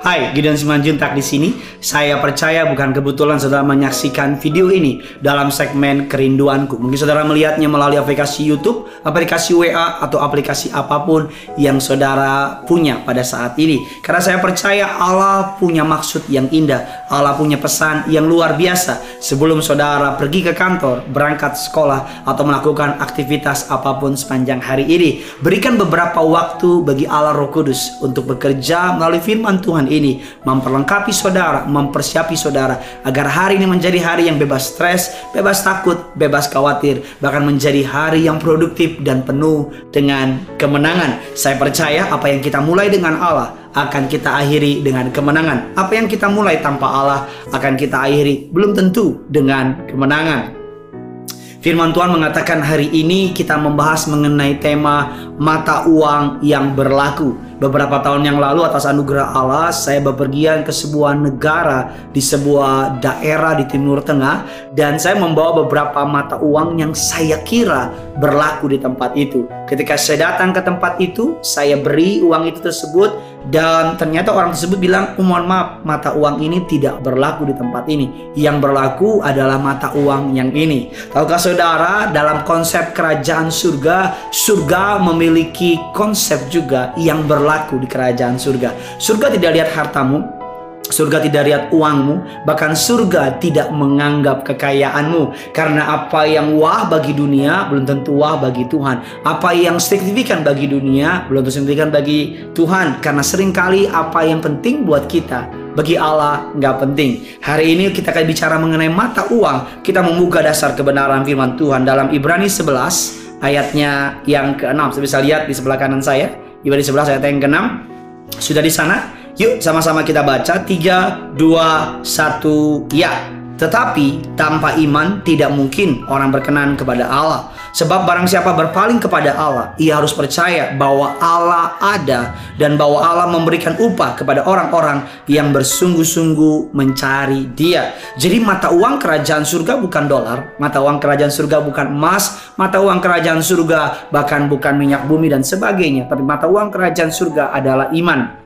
Hai, Gideon Simanjuntak di sini. Saya percaya bukan kebetulan saudara menyaksikan video ini dalam segmen kerinduanku. Mungkin saudara melihatnya melalui aplikasi YouTube, aplikasi WA, atau aplikasi apa pun yang saudara punya pada saat ini. Karena saya percaya Allah punya maksud yang indah, Allah punya pesan yang luar biasa. Sebelum saudara pergi ke kantor, berangkat sekolah, atau melakukan aktivitas apa pun sepanjang hari ini, berikan beberapa waktu bagi Allah Roh Kudus untuk bekerja melalui firman Tuhan ini memperlengkapi saudara, mempersiapi saudara agar hari ini menjadi hari yang bebas stres, bebas takut, bebas khawatir, bahkan menjadi hari yang produktif dan penuh dengan kemenangan. Saya percaya apa yang kita mulai dengan Allah akan kita akhiri dengan kemenangan. Apa yang kita mulai tanpa Allah akan kita akhiri belum tentu dengan kemenangan. Firman Tuhan mengatakan hari ini kita membahas mengenai tema mata uang yang berlaku. Beberapa tahun yang lalu atas anugerah Allah saya bepergian ke sebuah negara di sebuah daerah di Timur Tengah dan saya membawa beberapa mata uang yang saya kira berlaku di tempat itu. Ketika saya datang ke tempat itu, saya beri uang itu tersebut dan ternyata orang tersebut bilang, oh, "Mohon maaf, mata uang ini tidak berlaku di tempat ini. Yang berlaku adalah mata uang yang ini." Tahukah saudara, dalam konsep kerajaan surga, surga memiliki konsep juga yang berlaku berlaku di kerajaan surga. Surga tidak lihat hartamu, surga tidak lihat uangmu, bahkan surga tidak menganggap kekayaanmu. Karena apa yang wah bagi dunia belum tentu wah bagi Tuhan. Apa yang signifikan bagi dunia belum tentu signifikan bagi Tuhan. Karena sering kali apa yang penting buat kita bagi Allah nggak penting. Hari ini kita akan bicara mengenai mata uang. Kita membuka dasar kebenaran firman Tuhan dalam Ibrani 11 ayatnya yang ke-6. Saya bisa lihat di sebelah kanan saya. Ibrani 11 ayat yang ke-6. Sudah di sana? Yuk sama-sama kita baca 3 2 1 ya. Tetapi tanpa iman tidak mungkin orang berkenan kepada Allah. Sebab barang siapa berpaling kepada Allah, ia harus percaya bahwa Allah ada dan bahwa Allah memberikan upah kepada orang-orang yang bersungguh-sungguh mencari Dia. Jadi mata uang kerajaan surga bukan dolar, mata uang kerajaan surga bukan emas, mata uang kerajaan surga bahkan bukan minyak bumi dan sebagainya, tapi mata uang kerajaan surga adalah iman.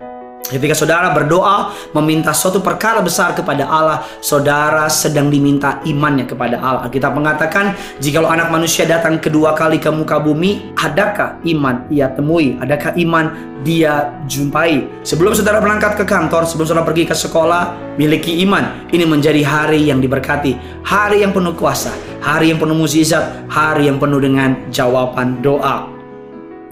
Ketika saudara berdoa meminta suatu perkara besar kepada Allah, saudara sedang diminta imannya kepada Allah. Kita mengatakan, jikalau anak manusia datang kedua kali ke muka bumi, adakah iman ia temui? Adakah iman dia jumpai? Sebelum saudara berangkat ke kantor, sebelum saudara pergi ke sekolah, miliki iman. Ini menjadi hari yang diberkati, hari yang penuh kuasa, hari yang penuh mukjizat, hari yang penuh dengan jawaban doa.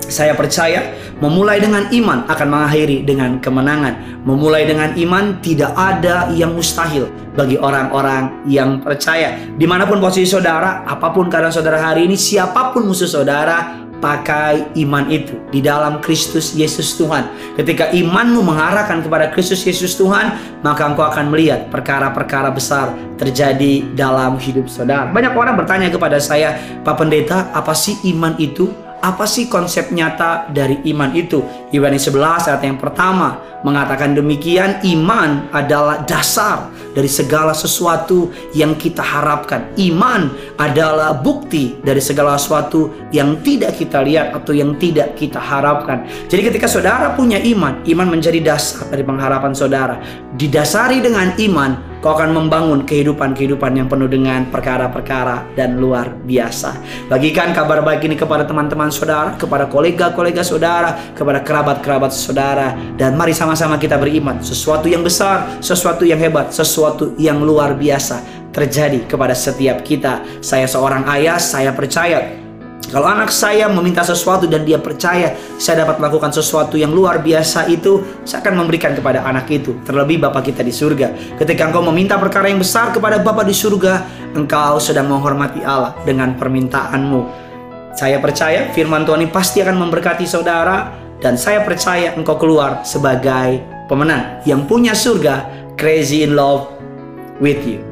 Saya percaya memulai dengan iman akan mengakhiri dengan kemenangan. Memulai dengan iman tidak ada yang mustahil bagi orang-orang yang percaya. Di mana pun posisi saudara, apa pun keadaan saudara hari ini, siapa pun musuh saudara, pakai iman itu di dalam Kristus Yesus Tuhan. Ketika imanmu mengarahkan kepada Kristus Yesus Tuhan, maka engkau akan melihat perkara-perkara besar terjadi dalam hidup saudara. Banyak orang bertanya kepada saya, Pak Pendeta, apa sih iman itu? Apa sih konsep nyata dari iman itu? Ibrani 11 ayat yang pertama mengatakan demikian iman adalah dasar dari segala sesuatu yang kita harapkan. Iman adalah bukti dari segala sesuatu yang tidak kita lihat atau yang tidak kita harapkan. Jadi ketika saudara punya iman, iman menjadi dasar dari pengharapan saudara. Didasari dengan iman, Kau akan membangun kehidupan-kehidupan yang penuh dengan perkara-perkara dan luar biasa. Bagikan kabar baik ini kepada teman-teman saudara, kepada kolega-kolega saudara, kepada kerabat-kerabat saudara. Dan mari sama-sama kita beriman. Sesuatu yang besar, sesuatu yang hebat, sesuatu yang luar biasa terjadi kepada setiap kita. Saya seorang ayah, saya percaya kalau anak saya meminta sesuatu dan dia percaya saya dapat melakukan sesuatu yang luar biasa itu, saya akan memberikan kepada anak itu. Terlebih Bapak kita di surga. Ketika engkau meminta perkara yang besar kepada Bapak di surga, engkau sedang menghormati Allah dengan permintaanmu. Saya percaya firman Tuhan ini pasti akan memberkati saudara dan saya percaya engkau keluar sebagai pemenang yang punya surga crazy in love with you.